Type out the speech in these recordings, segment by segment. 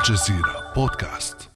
الجزيرة بودكاست.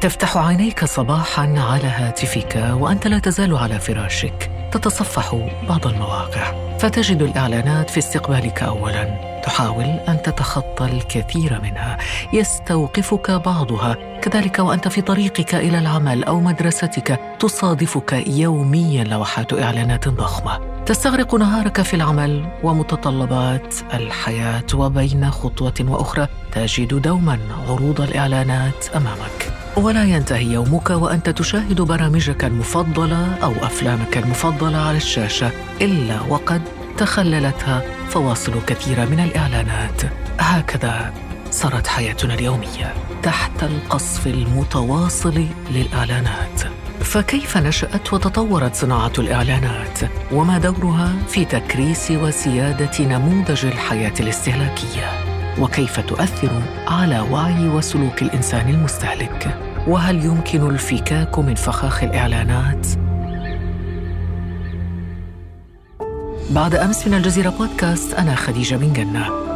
تفتح عينيك صباحا على هاتفك وأنت لا تزال على فراشك. تتصفح بعض المواقع. فتجد الإعلانات في استقبالك اولا. تحاول أن تتخطى الكثير منها. يستوقفك بعضها. كذلك وأنت في طريقك إلى العمل أو مدرستك. تصادفك يوميا لوحات إعلانات ضخمة. تستغرق نهارك في العمل ومتطلبات الحياة وبين خطوة وأخرى. تجد دوما عروض الإعلانات أمامك. ولا ينتهي يومك وأنت تشاهد برامجك المفضلة أو أفلامك المفضلة على الشاشة إلا وقد تخللتها فواصل كثيره من الإعلانات. هكذا صارت حياتنا اليومية تحت القصف المتواصل للإعلانات. فكيف نشأت وتطورت صناعة الإعلانات؟ وما دورها في تكريس وسيادة نموذج الحياة الاستهلاكية؟ وكيف تؤثر على وعي وسلوك الإنسان المستهلك؟ وهل يمكن الفكاك من فخاخ الإعلانات؟ بعد أمس من الجزيرة بودكاست أنا خديجة بن جنة.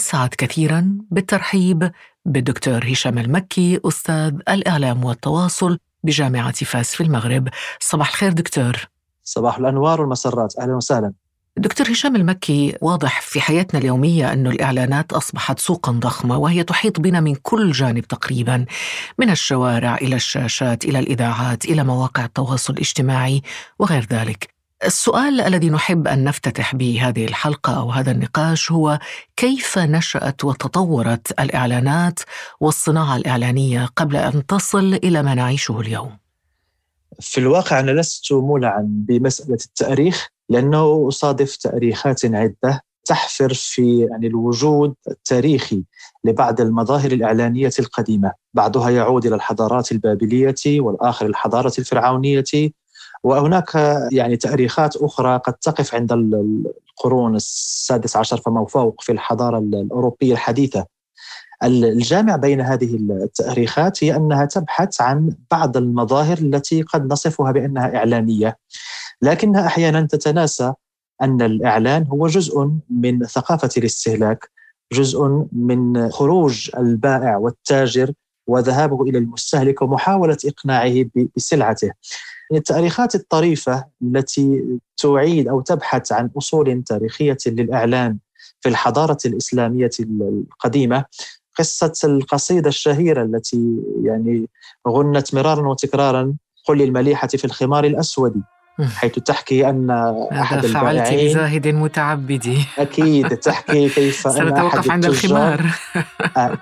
أسعد كثيرا بالترحيب بالدكتور هشام المكي أستاذ الإعلام والتواصل بجامعة فاس في المغرب. صباح الخير دكتور. صباح الأنوار والمسرات. أهلا وسهلا. دكتور هشام المكي واضح في حياتنا اليومية أن الإعلانات أصبحت سوقا ضخمة وهي تحيط بنا من كل جانب تقريبا من الشوارع إلى الشاشات إلى الإذاعات إلى مواقع التواصل الاجتماعي وغير ذلك. السؤال الذي نحب أن نفتتح به هذه الحلقة أو هذا النقاش هو كيف نشأت وتطورت الإعلانات والصناعة الإعلانية قبل أن تصل إلى ما نعيشه اليوم. في الواقع أنا لست مولعا بمسألة التأريخ لأنه أصادف تأريخات عدة تحفر في يعني الوجود التاريخي لبعض المظاهر الإعلانية القديمة، بعضها يعود إلى الحضارات البابلية والآخر الحضارة الفرعونية وهناك يعني تأريخات أخرى قد تقف عند القرون السادس عشر فما فوق في الحضارة الأوروبية الحديثة. الجامع بين هذه التأريخات هي أنها تبحث عن بعض المظاهر التي قد نصفها بأنها اعلانيه لكنها أحيانا تتناسى أن الإعلان هو جزء من ثقافة الاستهلاك جزء من خروج البائع والتاجر وذهابه إلى المستهلك ومحاولة إقناعه بسلعته. التاريخات الطريفة التي تعيد أو تبحث عن أصول تاريخية للاعلان في الحضارة الإسلامية القديمة قصة القصيدة الشهيرة التي يعني غنت مرارا وتكرارا قل للمليحة في الخمار الأسود. حيث تحكي أن أحد فعلت بزاهد متعبدي أكيد تحكي كيف أحد عند الخمار. آه،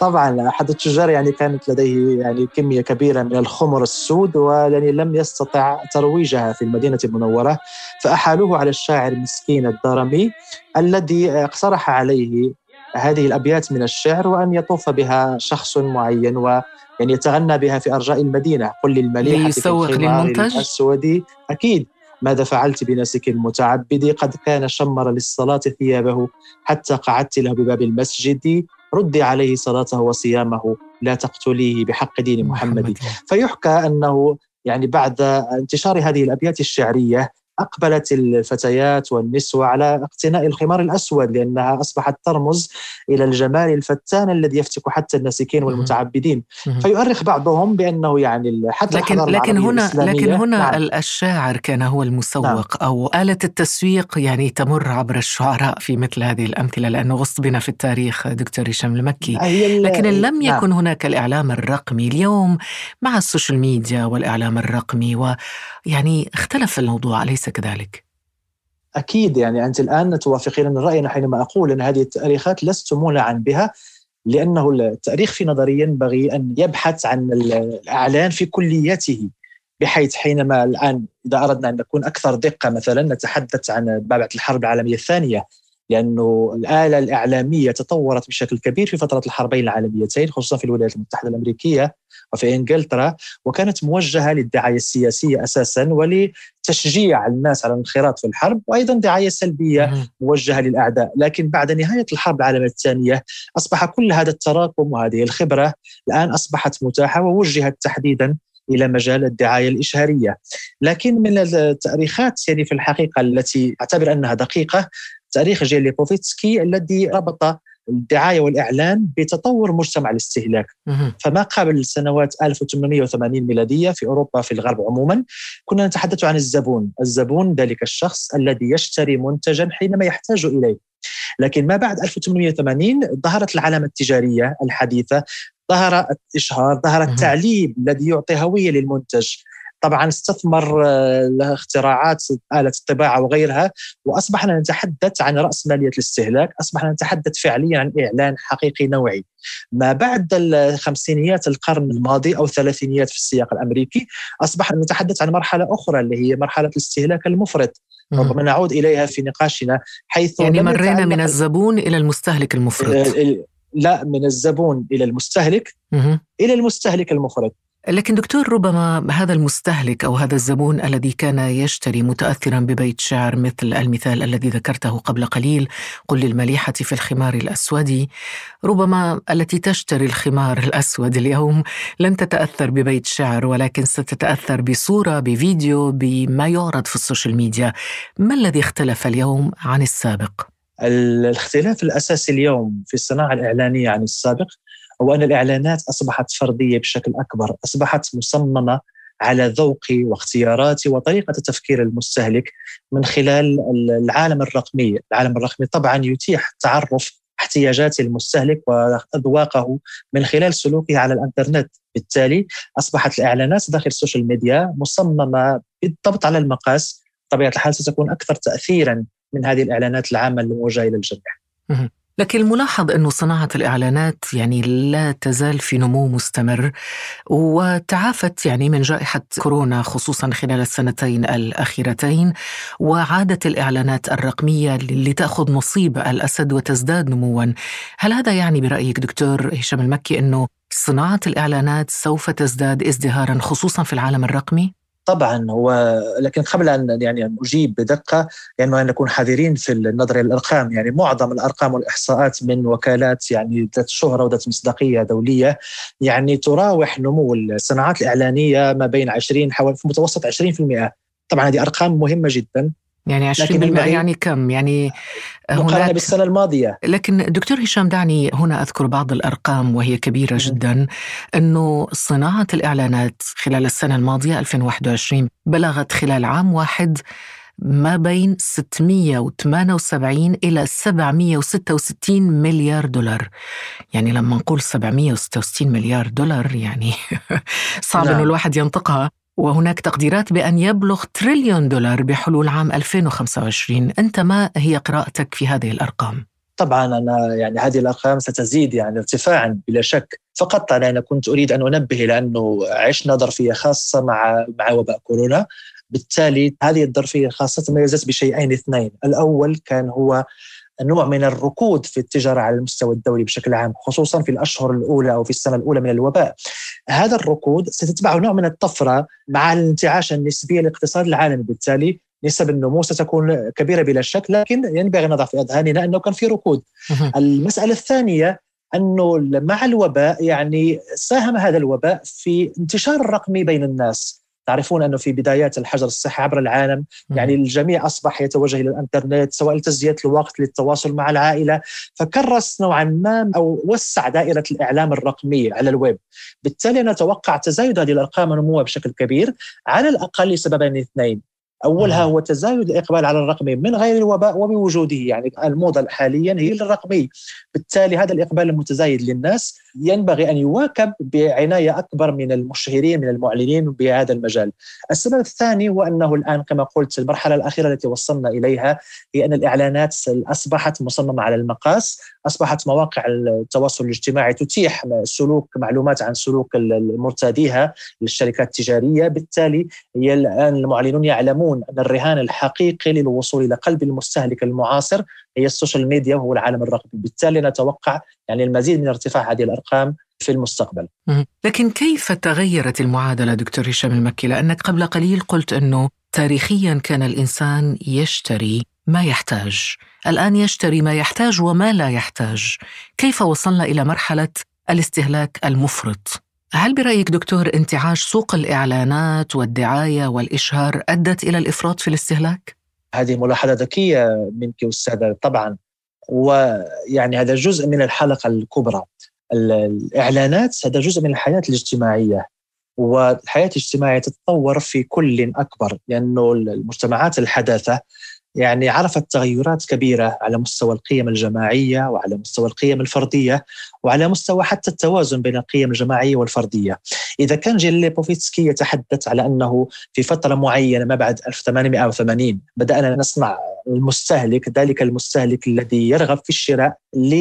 طبعا أحد التجار يعني كانت لديه يعني كمية كبيرة من الخمر السود ويعني لم يستطع ترويجها في المدينة المنورة فأحالوه على الشاعر مسكين الدارمي الذي اقترح عليه هذه الأبيات من الشعر وأن يطوف بها شخص معين و يعني يتغنى بها في أرجاء المدينة. قل للمليحة ليسوق للمنتج؟ الأسود. أكيد. ماذا فعلت بنسك المتعبد؟ قد كان شمر للصلاة ثيابه حتى قعدت له بباب المسجد. ردي عليه صلاته وصيامه. لا تقتليه بحق دين محمد. فيحكى أنه يعني بعد انتشار هذه الأبيات الشعرية أقبلت الفتيات والنسوة على اقتناء الخمار الأسود لأنها أصبحت ترمز إلى الجمال الفتان الذي يفتك حتى الناسكين والمتعبدين فيؤرخ بعضهم بأنه يعني حتى لكن لكن هنا لكن هنا نعم. الشاعر كان هو المسوق نعم. أو آلة التسويق يعني تمر عبر الشعراء في مثل هذه الأمثلة لأنه غص بنا في التاريخ دكتور هشام المكي لكن لم يكن نعم. هناك الإعلام الرقمي اليوم مع السوشيال ميديا والإعلام الرقمي ويعني اختلف الموضوع أليس كذلك؟ أكيد يعني أنت الآن توافقين الرأي حينما أقول أن هذه التأريخات لست مولعا بها لأنه التأريخ في نظري ينبغي أن يبحث عن الإعلان في كليته بحيث حينما الآن إذا أردنا أن نكون أكثر دقة مثلا نتحدث عن بعد الحرب العالمية الثانية لأنه الآلة الإعلامية تطورت بشكل كبير في فترة الحربين العالميتين خصوصا في الولايات المتحدة الأمريكية وفي إنجلترا وكانت موجهة للدعاية السياسية أساسا ولتشجيع الناس على الانخراط في الحرب وأيضا دعاية سلبية موجهة للأعداء، لكن بعد نهاية الحرب العالمية الثانية أصبح كل هذا التراكم وهذه الخبرة الآن أصبحت متاحة ووجهت تحديدا إلى مجال الدعاية الإشهارية. لكن من التأريخات يعني في الحقيقة التي أعتبر أنها دقيقة تاريخ جيلي بوفيتسكي الذي ربط الدعاية والإعلان بتطور مجتمع الاستهلاك. فما قبل سنوات 1880 ميلادية في أوروبا في الغرب عموما كنا نتحدث عن الزبون. الزبون ذلك الشخص الذي يشتري منتجا حينما يحتاج إليه. لكن ما بعد 1880 ظهرت العلامة التجارية الحديثة ظهر الإشهار ظهر التعليم الذي يعطي هوية للمنتج. طبعا استثمر آه، اختراعات آلة الطباعة وغيرها وأصبحنا نتحدث عن رأس مالية الاستهلاك أصبحنا نتحدث فعليا عن إعلان حقيقي نوعي. ما بعد الخمسينيات القرن الماضي أو الثلاثينيات في السياق الأمريكي أصبحنا نتحدث عن مرحلة أخرى اللي هي مرحلة الاستهلاك المفرط. ربما نعود إليها في نقاشنا حيث يعني مرينا من الزبون إلى المستهلك المفرط. لا من الزبون إلى المستهلك إلى المستهلك المفرط. لكن دكتور ربما هذا المستهلك أو هذا الزبون الذي كان يشتري متاثرا ببيت شعر مثل المثال الذي ذكرته قبل قليل قل للمليحة في الخمار الأسود ربما التي تشتري الخمار الأسود اليوم لن تتأثر ببيت شعر ولكن ستتأثر بصورة بفيديو بما يعرض في السوشيال ميديا. ما الذي اختلف اليوم عن السابق؟ الاختلاف الأساسي اليوم في الصناعة الإعلانية عن السابق هو أن الإعلانات أصبحت فردية بشكل أكبر أصبحت مصممة على ذوقي واختياراتي وطريقة تفكير المستهلك من خلال العالم الرقمي. العالم الرقمي طبعا يتيح تعرف احتياجات المستهلك وأذواقه من خلال سلوكه على الإنترنت، بالتالي أصبحت الإعلانات داخل السوشيال ميديا مصممة بالضبط على المقاس، بطبيعة الحال ستكون أكثر تاثيرا من هذه الإعلانات العامة الموجهه إلى الجميع. لكن الملاحظ أنه صناعة الإعلانات يعني لا تزال في نمو مستمر وتعافت يعني من جائحة كورونا خصوصا خلال السنتين الأخيرتين وعادت الإعلانات الرقمية لتأخذ نصيب الأسد وتزداد نموا هل هذا يعني برأيك دكتور هشام المكي أنه صناعة الإعلانات سوف تزداد ازدهارا خصوصا في العالم الرقمي؟ طبعا هو لكن قبل أن يعني أجيب بدقة يعني أن نكون حذرين في النظر إلى الأرقام يعني معظم الأرقام والإحصاءات من وكالات يعني ذات شهرة وذات مصداقية دولية يعني تراوح نمو الصناعات الإعلانية ما بين 20 حوالي في متوسط 20% طبعا هذه أرقام مهمة جدا. يعني 20% يعني كم؟ يعني مقارنة بالسنة الماضية لكن دكتور هشام دعني هنا أذكر بعض الأرقام وهي كبيرة جدا أنه صناعة الإعلانات خلال السنة الماضية 2021 بلغت خلال عام واحد ما بين 678 إلى 766 مليار دولار يعني لما نقول 766 مليار دولار يعني صعب نعم. أنه الواحد ينطقها وهناك تقديرات بأن يبلغ تريليون دولار بحلول عام 2025 أنت ما هي قراءتك في هذه الأرقام؟ طبعا أنا يعني هذه الأرقام ستزيد يعني ارتفاعا بلا شك. فقط أنا كنت أريد أن أنبه لأنه عشنا ظرفية خاصة مع مع وباء كورونا. بالتالي هذه الظرفية الخاصه تميزت بشيئين اثنين. الأول كان هو نوع من الركود في التجارة على المستوى الدولي بشكل عام خصوصا في الأشهر الأولى أو في السنة الأولى من الوباء. هذا الركود ستتبعه نوع من الطفرة مع الانتعاش النسبي للاقتصاد العالمي. بالتالي نسب النمو ستكون كبيرة بلا شك لكن ينبغي أن نضع في أذهاننا أنه كان في ركود. المسألة الثانية أنه مع الوباء يعني ساهم هذا الوباء في انتشار الرقمي بين الناس. تعرفون أنه في بدايات الحجر الصحي عبر العالم يعني الجميع أصبح يتوجه إلى الإنترنت سواء لتسجيه الوقت للتواصل مع العائلة. فكرس نوعا ما أو وسع دائرة الإعلام الرقمي على الويب. بالتالي نتوقع تزايد هذه الأرقام ونموها بشكل كبير على الأقل لسببين اثنين. أولها هو تزايد الإقبال على الرقمي من غير الوباء وبوجوده يعني الموضة حاليا هي للرقمي بالتالي هذا الإقبال المتزايد للناس ينبغي أن يواكب بعناية أكبر من المشهرين من المعلنين بهذا المجال. السبب الثاني هو أنه الآن كما قلت المرحلة الأخيرة التي وصلنا إليها هي أن الإعلانات أصبحت مصممة على المقاس، أصبحت مواقع التواصل الاجتماعي تتيح سلوك معلومات عن سلوك مرتاديها للشركات التجارية، بالتالي الآن المعلنون يعلمون أن الرهان الحقيقي للوصول إلى قلب المستهلك المعاصر هي السوشيال ميديا وهو العالم الرقمي. بالتالي نتوقع يعني المزيد من ارتفاع هذه الأرقام في المستقبل. لكن كيف تغيرت المعادلة دكتور هشام المكي؟ لأنك قبل قليل قلت أنه تاريخيا كان الإنسان يشتري ما يحتاج. الآن يشتري ما يحتاج وما لا يحتاج. كيف وصلنا إلى مرحلة الاستهلاك المفرط؟ هل برأيك دكتور انتعاش سوق الإعلانات والدعاية والإشهار أدت إلى الإفراط في الاستهلاك؟ هذه ملاحظة ذكية منك استاذه طبعا ويعني هذا جزء من الحلقة الكبرى. الإعلانات هذا جزء من الحياة الاجتماعية. والحياة الاجتماعية تتطور في كل أكبر لأنه المجتمعات الحداثة يعني عرفت تغيرات كبيرة على مستوى القيم الجماعية وعلى مستوى القيم الفردية وعلى مستوى حتى التوازن بين القيم الجماعية والفردية. إذا كان جيل ليبوفيتسكي يتحدث على أنه في فترة معينة ما بعد 1880 بدأنا نصنع المستهلك ذلك المستهلك الذي يرغب في الشراء ل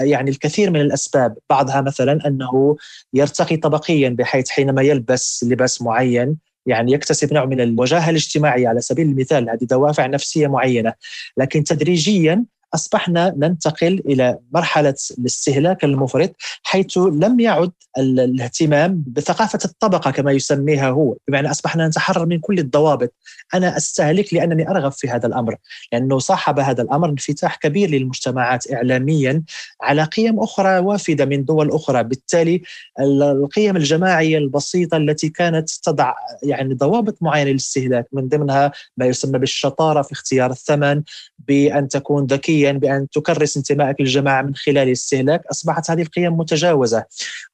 يعني الكثير من الأسباب بعضها مثلا أنه يرتقي طبقيا بحيث حينما يلبس لباس معين يعني يكتسب نوع من الوجاهه الاجتماعية على سبيل المثال هذه دوافع نفسية معينة. لكن تدريجيا أصبحنا ننتقل إلى مرحلة الاستهلاك المفرط حيث لم يعد الاهتمام بثقافة الطبقة كما يسميها هو، بمعنى أصبحنا نتحرر من كل الضوابط، أنا أستهلك لأنني أرغب في هذا الأمر، لأنه صاحب هذا الأمر انفتاح كبير للمجتمعات اعلاميا على قيم أخرى وافدة من دول أخرى، بالتالي القيم الجماعية البسيطة التي كانت تضع يعني ضوابط معينة للاستهلاك من ضمنها ما يسمى بالشطارة في اختيار الثمن، بأن تكون ذكيا، بأن تكرس انتمائك للجماعة من خلال الاستهلاك، أصبحت هذه القيم متجاوزة،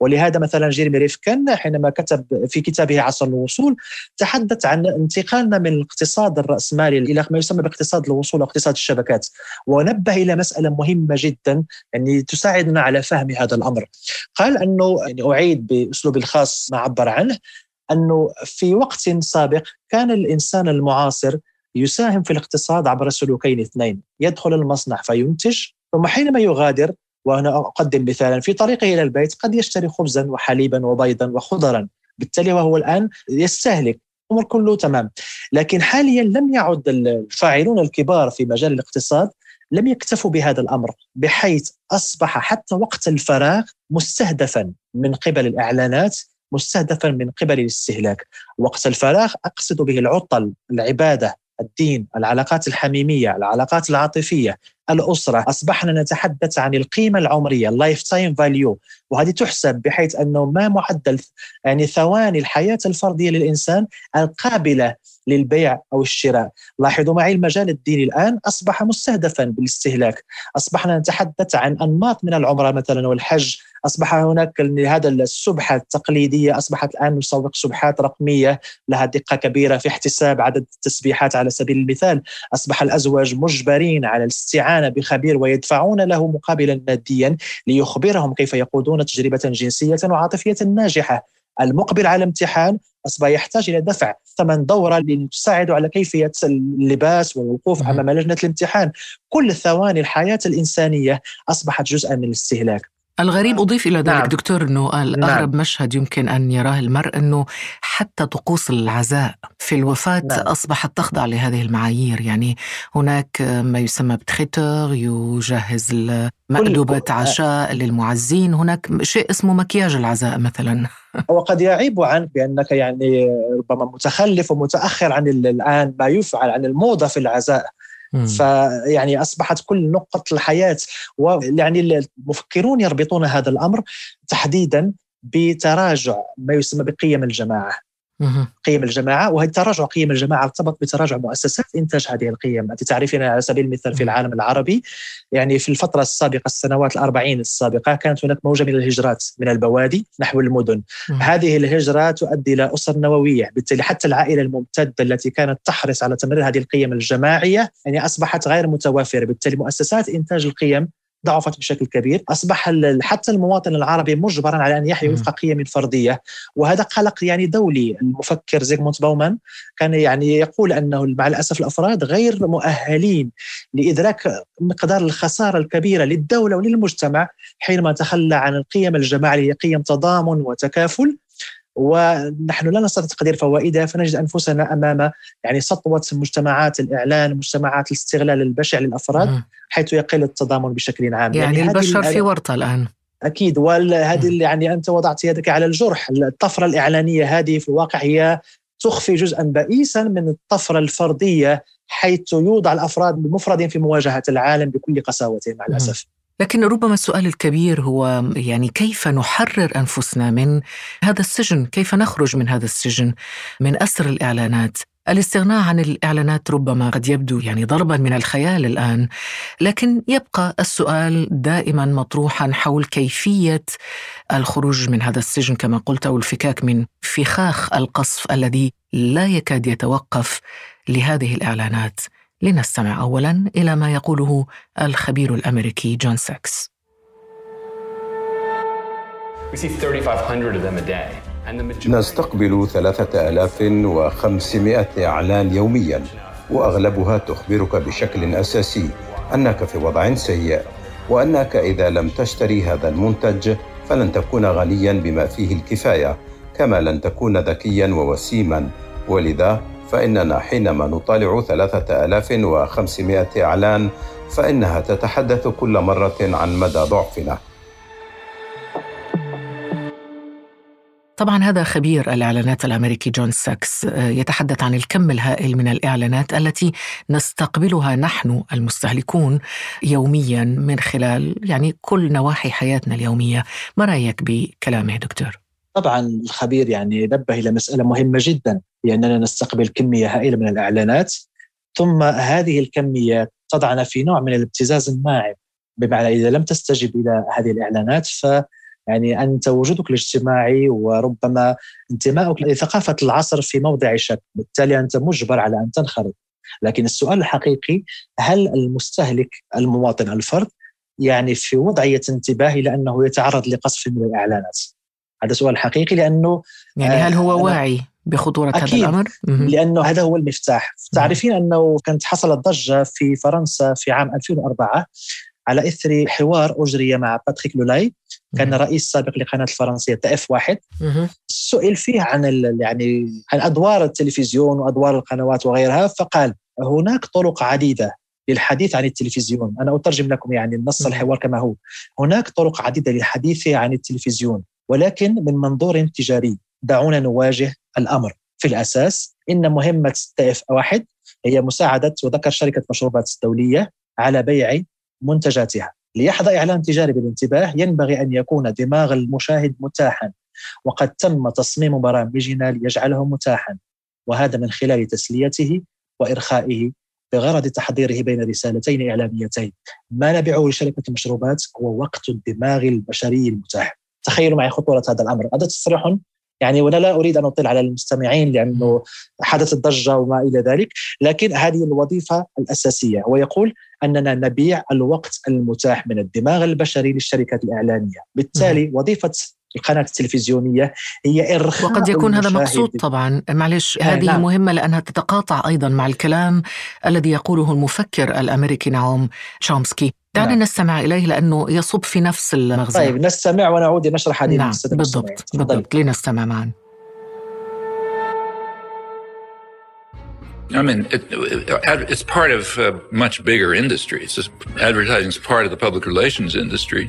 ولهذا مثلا جيرمي ريفكن حينما كتب في كتابه عصر الوصول تحدث عن انتقالنا من الاقتصاد الرأسمالي إلى ما يسمى باقتصاد الوصول واقتصاد الشبكات. ونبه إلى مسألة مهمة جدا يعني تساعدنا على فهم هذا الأمر. قال أنه يعني أعيد بأسلوبي الخاص ما عبر عنه أنه في وقت سابق كان الإنسان المعاصر يساهم في الاقتصاد عبر سلوكين اثنين. يدخل المصنع فينتج ثم حينما يغادر وهنا أقدم مثالا في طريقه إلى البيت قد يشتري خبزا وحليبا وبيضا وخضرا. بالتالي وهو الآن يستهلك. الأمر كله تمام. لكن حاليا لم يعد الفاعلون الكبار في مجال الاقتصاد لم يكتفوا بهذا الأمر بحيث أصبح حتى وقت الفراغ مستهدفا من قبل الإعلانات مستهدفا من قبل الاستهلاك. وقت الفراغ أقصد به العطل العبادة الدين العلاقات الحميمية العلاقات العاطفية. الأسرة. أصبحنا نتحدث عن القيمة العمرية ال lifetime value وهذه تحسب بحيث أنه ما معدل يعني ثواني الحياة الفردية للإنسان القابلة للبيع أو الشراء، لاحظوا معي المجال الديني الآن أصبح مستهدفا بالاستهلاك، أصبحنا نتحدث عن أنماط من العمرة مثلا والحج، أصبح هناك هذا السبحة التقليدية أصبحت الآن نسوق سبحات رقمية لها دقة كبيرة في احتساب عدد التسبيحات على سبيل المثال، أصبح الأزواج مجبرين على الاستعانه بخبير ويدفعون له مقابلا ماديا ليخبرهم كيف يقودون تجربة جنسية وعاطفية ناجحة. المقبل على امتحان أصبح يحتاج إلى دفع ثمن دورة لتساعده على كيفية اللباس والوقوف أمام لجنة الامتحان. كل ثواني الحياة الإنسانية أصبحت جزءا من الاستهلاك. الغريب أضيف إلى ذلك نعم. دكتور أنه الأغرب نعم. مشهد يمكن أن يراه المرء أنه حتى طقوس العزاء في الوفاة نعم. أصبحت تخضع لهذه المعايير يعني هناك ما يسمى بتخيتر يجهز مأدبة عشاء للمعزين هناك شيء اسمه مكياج العزاء مثلا وقد يعيب عنك بأنك يعني ربما متخلف ومتأخر عن الآن ما يفعل عن الموضة في العزاء فيعني أصبحت كل نقط الحياة ويعني المفكرون يربطون هذا الأمر تحديدا بتراجع ما يسمى بقيم الجماعة. قيم الجماعة وهذا تراجع قيم الجماعة ارتبط بتراجع مؤسسات إنتاج هذه القيم. أنت تعرفين على سبيل المثال في العالم العربي يعني في الفترة السابقة السنوات الأربعين السابقة كانت هناك موجة من الهجرات من البوادي نحو المدن. هذه الهجرة تؤدي إلى أسر نووية بالتالي حتى العائلة الممتدة التي كانت تحرص على تمرير هذه القيم الجماعية يعني أصبحت غير متوافرة. بالتالي مؤسسات إنتاج القيم ضعفت بشكل كبير. أصبح حتى المواطن العربي مجبرا على أن يحيا وفق قيم فردية. وهذا قلق يعني دولي. المفكر زيغموند باومان كان يعني يقول أنه مع الأسف الأفراد غير مؤهلين لإدراك مقدار الخسارة الكبيرة للدولة وللمجتمع حينما تخلى عن القيم الجماعية قيم تضامن وتكافل. ونحن لا نستطيع تقدير فوائدها فنجد أنفسنا أمام يعني سطوة مجتمعات الإعلان مجتمعات الاستغلال البشع للأفراد حيث يقل التضامن بشكل عام. يعني, يعني البشر في ورطة الآن. أكيد. وهذه يعني أنت وضعت يدك على الجرح. الطفرة الإعلانية هذه في الواقع هي تخفي جزءا بئيسا من الطفرة الفردية حيث يوضع الأفراد بمفرد في مواجهة العالم بكل قساوته مع الأسف. لكن ربما السؤال الكبير هو يعني كيف نحرر أنفسنا من هذا السجن؟ كيف نخرج من هذا السجن من أسر الإعلانات؟ الاستغناء عن الإعلانات ربما قد يبدو يعني ضربا من الخيال الآن لكن يبقى السؤال دائما مطروحا حول كيفية الخروج من هذا السجن كما قلت أو الفكاك من فخاخ القصف الذي لا يكاد يتوقف لهذه الإعلانات لنستمع اولا إلى ما يقوله الخبير الأمريكي جون ساكس We see 3,500 of them a day. نستقبل 3500 إعلان يوميا وأغلبها تخبرك بشكل أساسي أنك في وضع سيء وأنك إذا لم تشتري هذا المنتج فلن تكون غنيا بما فيه الكفاية كما لن تكون ذكيا ووسيما ولذا فإننا حينما نطالع 3500 إعلان فإنها تتحدث كل مرة عن مدى ضعفنا طبعا هذا خبير الإعلانات الأمريكي جون ساكس آه، يتحدث عن الكم الهائل من الإعلانات التي نستقبلها نحن المستهلكون يوميا من خلال يعني كل نواحي حياتنا اليومية، ما رأيك بكلامه دكتور؟ طبعا الخبير يعني نبه إلى مسألة مهمة جدا لأننا نستقبل كمية هائلة من الإعلانات ثم هذه الكمية تضعنا في نوع من الابتزاز الناعم بمعنى إذا لم تستجب إلى هذه الإعلانات ف يعني أنت وجودك الاجتماعي وربما انتمائك لثقافة العصر في موضع شك، بالتالي أنت مجبر على أن تنخرط. لكن السؤال الحقيقي هل المستهلك المواطن الفرد يعني في وضعية انتباه لأنه يتعرض لقصف من الإعلانات؟ هذا سؤال حقيقي لأنه يعني هل هو آه واعي بخطورة أكيد هذا الأمر؟ لأنه هذا هو المفتاح. تعرفين أنه كانت حصلت ضجة في فرنسا في عام 2004 على إثر حوار أجري مع باتريك لولاي كان رئيس سابق لقناة الفرنسية تاف واحد. سئل فيه عن يعني عن أدوار التلفزيون وأدوار القنوات وغيرها فقال هناك طرق عديدة للحديث عن التلفزيون. أنا أترجم لكم يعني النص الحوار كما هو. هناك طرق عديدة للحديث عن التلفزيون. ولكن من منظور تجاري. دعونا نواجه الأمر. في الأساس إن مهمة تاف واحد هي مساعدة وذكر شركة مشروبات الدولية على بيع منتجاتها. ليحظى إعلان تجاري بالانتباه ينبغي أن يكون دماغ المشاهد متاحا. وقد تم تصميم برامجنا ليجعله متاحا. وهذا من خلال تسليته وإرخائه بغرض تحضيره بين رسالتين إعلاميتين. ما نبيعه لشركة المشروبات هو وقت الدماغ البشري المتاح. تخيلوا معي خطورة هذا الأمر. هذا تصريح يعني وأنا لا أريد أن أطيل على المستمعين لأنه حدثت ضجه وما إلى ذلك، لكن هذه الوظيفة الأساسية. هو يقول أننا نبيع الوقت المتاح من الدماغ البشري للشركات الإعلانية، بالتالي وظيفة القناة التلفزيونية هي إرخاء وقد يكون هذا مقصود طبعا. معلش هذه نعم. مهمة لأنها تتقاطع أيضا مع الكلام الذي يقوله المفكر الأمريكي نعوم تشومسكي دعنا نعم. نستمع إليه لأنه يصب في نفس المغزى طيب نستمع ونعود نشرح هذه نعم بالضبط بالضبط لنستمع معا I mean, it, it's part of a much bigger industry. It's just, advertising is part of the public relations industry,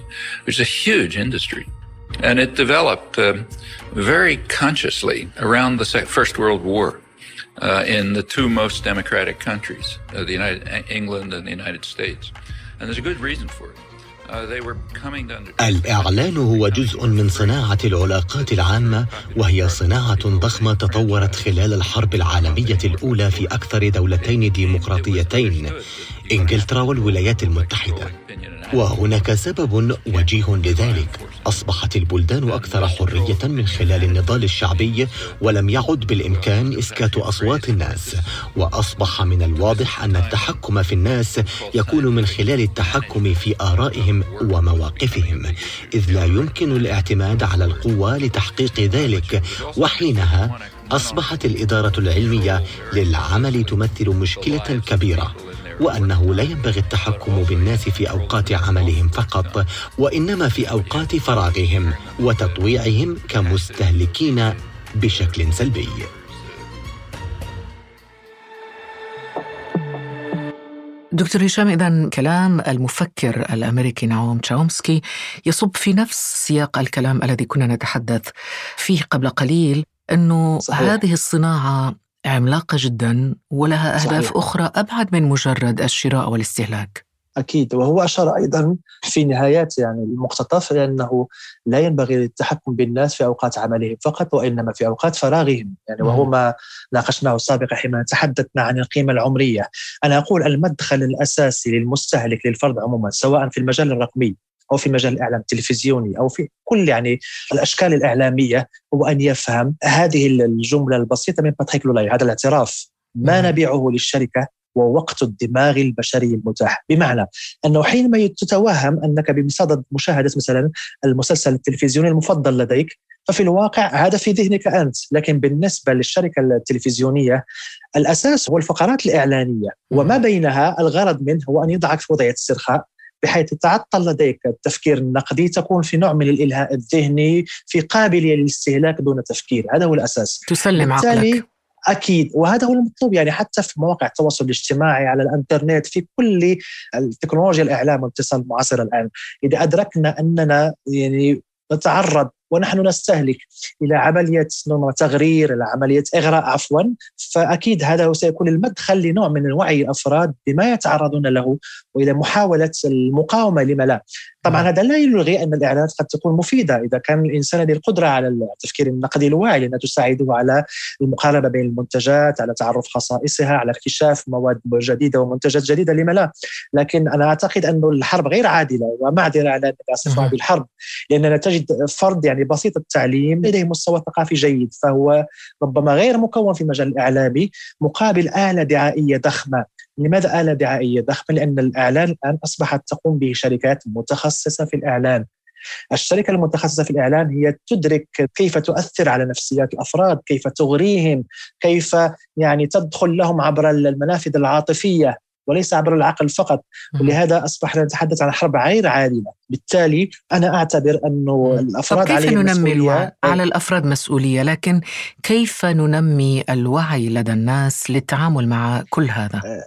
which is a huge industry. And it developed uh, very consciously around the First World War uh, in the two most democratic countries, uh, the United England and the United States. It. الإعلان هو جزء من صناعة العلاقات العامة وهي صناعة ضخمة تطورت خلال الحرب العالمية الأولى في أكثر دولتين ديمقراطيتين إنجلترا والولايات المتحدة. وهناك سبب وجيه لذلك. أصبحت البلدان أكثر حرية من خلال النضال الشعبي ولم يعد بالإمكان إسكات أصوات الناس. وأصبح من الواضح أن التحكم في الناس يكون من خلال التحكم في آرائهم ومواقفهم. إذ لا يمكن الاعتماد على القوة لتحقيق ذلك. وحينها أصبحت الإدارة العلمية للعمل تمثل مشكلة كبيرة. وأنه لا ينبغي التحكم بالناس في أوقات عملهم فقط وإنما في أوقات فراغهم وتطويعهم كمستهلكين بشكل سلبي دكتور هشام إذا كلام المفكر الأمريكي نعوم تشاومسكي يصب في نفس سياق الكلام الذي كنا نتحدث فيه قبل قليل أنه صحيح. هذه الصناعة عملاقة جدا ولها أهداف صحيح. أخرى أبعد من مجرد الشراء والاستهلاك. أكيد وهو أشار أيضا في نهايات يعني المقتطف لأنه لا ينبغي التحكم بالناس في أوقات عملهم فقط وإنما في أوقات فراغهم. يعني وهو ما ناقشناه سابقا حين تحدثنا عن القيمة العمرية. أنا أقول المدخل الأساسي للمستهلك للفرد عموما سواء في المجال الرقمي أو في مجال الإعلام التلفزيوني أو في كل يعني الأشكال الإعلامية هو أن يفهم هذه الجملة البسيطة من باتريك لولاي هذا الاعتراف. ما نبيعه للشركة ووقت الدماغ البشري المتاح. بمعنى أنه حينما تتوهم أنك بمصادة مشاهدة مثلا المسلسل التلفزيوني المفضل لديك ففي الواقع هذا في ذهنك أنت. لكن بالنسبة للشركة التلفزيونية الأساس هو الفقرات الإعلانية. وما بينها الغرض منه هو أن يضعك في وضعية استرخاء. بحيث تعطل لديك التفكير النقدي تكون في نوع من الإلهاء الذهني في قابلية للاستهلاك دون تفكير. هذا هو الأساس. تسلم عقلك. أكيد وهذا هو المطلوب يعني حتى في مواقع التواصل الاجتماعي على الإنترنت في كل التكنولوجيا الإعلام والاتصال المعاصره الآن. إذا أدركنا أننا يعني نتعرض ونحن نستهلك إلى عملية تغرير إلى عملية إغراء عفوا. فأكيد هذا سيكون المدخل لنوع من وعي الافراد بما يتعرضون له وإلى محاولة المقاومة لما لا. طبعا نعم. هذا لا يلغي أن الإعلانات قد تكون مفيدة. إذا كان الإنسان له القدرة على التفكير النقدي الواعي لأنها تساعده على المقاربه بين المنتجات على تعرف خصائصها على اكتشاف مواد جديدة ومنتجات جديدة لما لا؟ لكن أنا أعتقد أن الحرب غير عادلة ومعذره على الصفه بالحرب لأننا تجد فرد يعني بسيط التعليم لديه مستوى ثقافي جيد فهو ربما غير مكون في المجال الاعلامي مقابل آلة دعائية ضخمة. لماذا آلة دعائية؟ ضخمة؟ لأن الإعلان الآن أصبحت تقوم به شركات متخصصة في الإعلان. الشركة المتخصصة في الإعلان هي تدرك كيف تؤثر على نفسيات الأفراد كيف تغريهم كيف يعني تدخل لهم عبر المنافذ العاطفية وليس عبر العقل فقط. ولهذا اصبحنا نتحدث عن حرب غير عادلة. بالتالي أنا أعتبر أنه الأفراد كيف ننمي الوعي؟ على الأفراد مسؤولية لكن كيف ننمي الوعي لدى الناس للتعامل مع كل هذا؟ آه،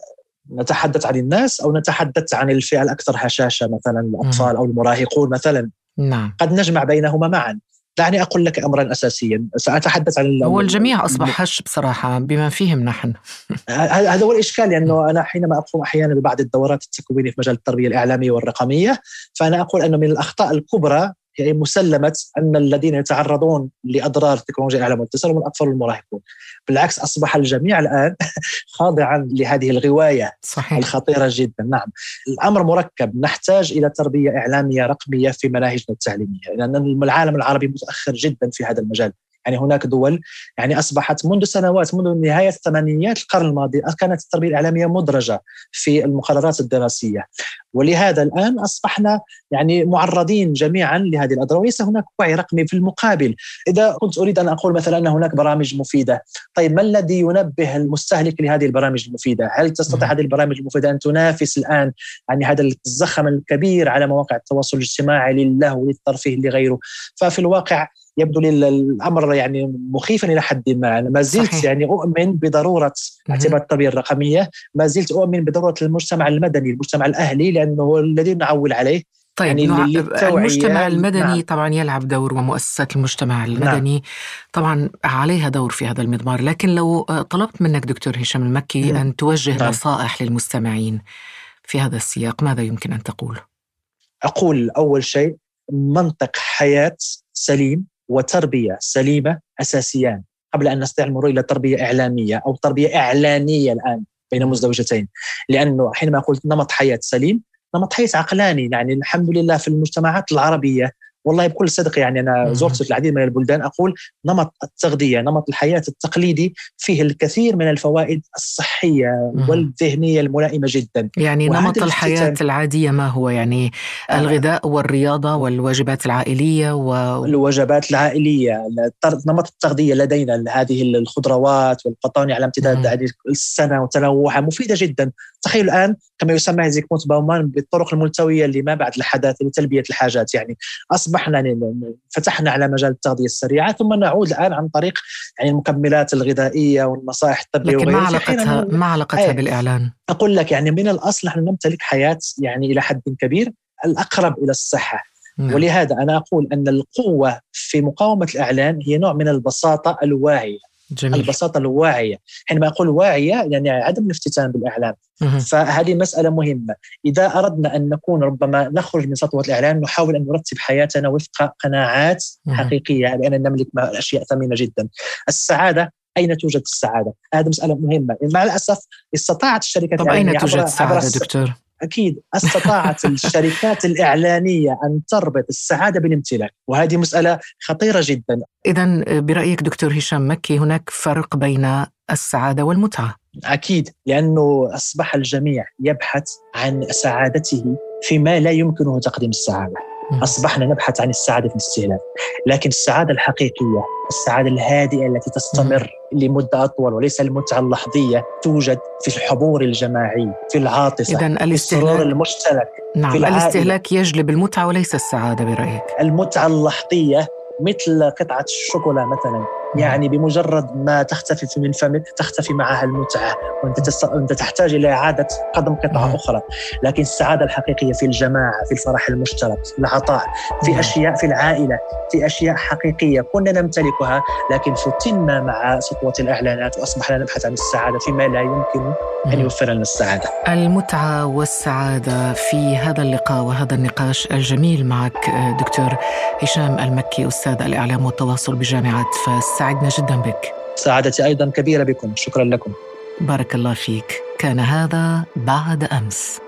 نتحدث عن الناس أو نتحدث عن الفئة الأكثر هشاشة مثلا الأطفال أو المراهقون مثلا. نعم. قد نجمع بينهما معا. دعني أقول لك امرا اساسيا. سأتحدث عن هو الجميع أصبح هش بصراحة بما فيهم نحن. هذا هو الإشكال لأنه أنا حينما أقوم أحيانا ببعض الدورات التكوينية في مجال التربية الإعلامية والرقمية فأنا أقول أنه من الأخطاء الكبرى هي مسلمة أن الذين يتعرضون لأضرار تكنولوجيا الاعلام والاتصال هم الأطفال والمراهقون بالعكس أصبح الجميع الآن خاضعا لهذه الغواية صحيح. الخطيرة جدا. نعم. الأمر مركب. نحتاج إلى تربية إعلامية رقمية في مناهجنا التعليمية لأن العالم العربي متأخر جدا في هذا المجال. يعني هناك دول يعني أصبحت منذ سنوات منذ نهاية الثمانينيات القرن الماضي كانت التربية الإعلامية مدرجة في المقررات الدراسية. ولهذا الآن أصبحنا يعني معرضين جميعا لهذه الاضرار وليس هناك وعي رقمي في المقابل. إذا كنت أريد أن أقول مثلا أن هناك برامج مفيدة طيب ما الذي ينبه المستهلك لهذه البرامج المفيدة؟ هل تستطيع هذه البرامج المفيدة أن تنافس الآن يعني هذا الزخم الكبير على مواقع التواصل الاجتماعي للهو للترفيه لغيره؟ ففي الواقع يبدو لي الأمر يعني مخيفا إلى حد ما. أنا ما زلت صحيح. يعني أؤمن بضرورة اعتماد التربيه الرقمية ما زلت أؤمن بضرورة المجتمع المدني المجتمع الأهلي لأنه هو الذي نعول عليه طيب يعني المجتمع المدني نعم. طبعا يلعب دور ومؤسسات المجتمع نعم. المدني نعم. طبعا عليها دور في هذا المضمار لكن لو طلبت منك دكتور هشام المكي نعم. أن توجه نعم. نصائح للمستمعين في هذا السياق ماذا يمكن أن تقول؟ أقول أول شيء منطق حياة سليم وتربية سليمة أساسيان قبل أن نستطيع المرور إلى تربية إعلامية أو تربية إعلانية الآن بين مزدوجتين لأنه حينما قلت نمط حياة سليم نمط حياه عقلاني يعني الحمد لله في المجتمعات العربية والله بكل صدق يعني أنا زرت العديد من البلدان أقول نمط التغذية نمط الحياة التقليدي فيه الكثير من الفوائد الصحية والذهنية الملائمة جدا. يعني نمط الحياة العادية ما هو؟ يعني آه. الغذاء والرياضة والواجبات العائلية و الوجبات العائلية نمط التغذية لدينا هذه الخضروات والقطاني على امتداد السنة وتنوعها مفيدة جدا. تخيل الآن كما يسمى هيزيك باومان بالطرق الملتوية اللي ما بعد الحداثة لتلبية الحاجات. يعني أصبحنا فتحنا على مجال التغذية السريعة ثم نعود الآن عن طريق يعني المكملات الغذائية والنصائح الطبية لكن ما علاقتها ما علاقتها بالإعلان؟ أقول لك يعني من الأصل نحن نمتلك حياة يعني إلى حد كبير الأقرب إلى الصحة نعم. ولهذا أنا أقول أن القوة في مقاومة الإعلان هي نوع من البساطة الواعيه جميل. البساطة الواعية حينما أقول واعية يعني عدم الافتتان بالإعلام مه. فهذه مسألة مهمة إذا أردنا أن نكون ربما نخرج من سطوة الإعلام نحاول أن نرتب حياتنا وفق قناعات مه. حقيقية باننا نملك أشياء ثمينة جدا السعادة أين توجد السعادة؟ هذه مسألة مهمة، مع الأسف استطاعت الشركات طب أين توجد السعادة دكتور؟ أكيد استطاعت الشركات الإعلانية أن تربط السعادة بالامتلاك وهذه مسألة خطيرة جدا. اذا برأيك دكتور هشام مكي هناك فرق بين السعادة والمتعة؟ أكيد لأنه أصبح الجميع يبحث عن سعادته فيما لا يمكنه تقديم السعادة. أصبحنا نبحث عن السعادة في الاستهلاك. لكن السعادة الحقيقية السعادة الهادئة التي تستمر لمدة أطول وليس المتعة اللحظية توجد في الحضور الجماعي في العاطفه اذا الاستهلاك المشترك نعم في الاستهلاك يجلب المتعة وليس السعادة برأيك. المتعة اللحظية مثل قطعة الشوكولا مثلا. يعني بمجرد ما تختفي من فمك تختفي معها المتعة وأنت تست... انت تحتاج إلى إعادة قدم قطعة أخرى. لكن السعادة الحقيقية في الجماعة في الفرح المشترك في العطاء في أشياء في العائلة في أشياء حقيقية كنا نمتلكها. لكن فتنا مع سطوه الإعلانات واصبحنا نبحث عن السعادة فيما لا يمكن أن يوفر لنا السعادة. المتعة والسعادة في هذا اللقاء وهذا النقاش الجميل معك دكتور هشام المكي أستاذ الإعلام والتواصل بجامعة فاس. سعدنا جدا بك. سعادتي أيضا كبيرة بكم. شكرا لكم. بارك الله فيك. كان هذا بعد أمس.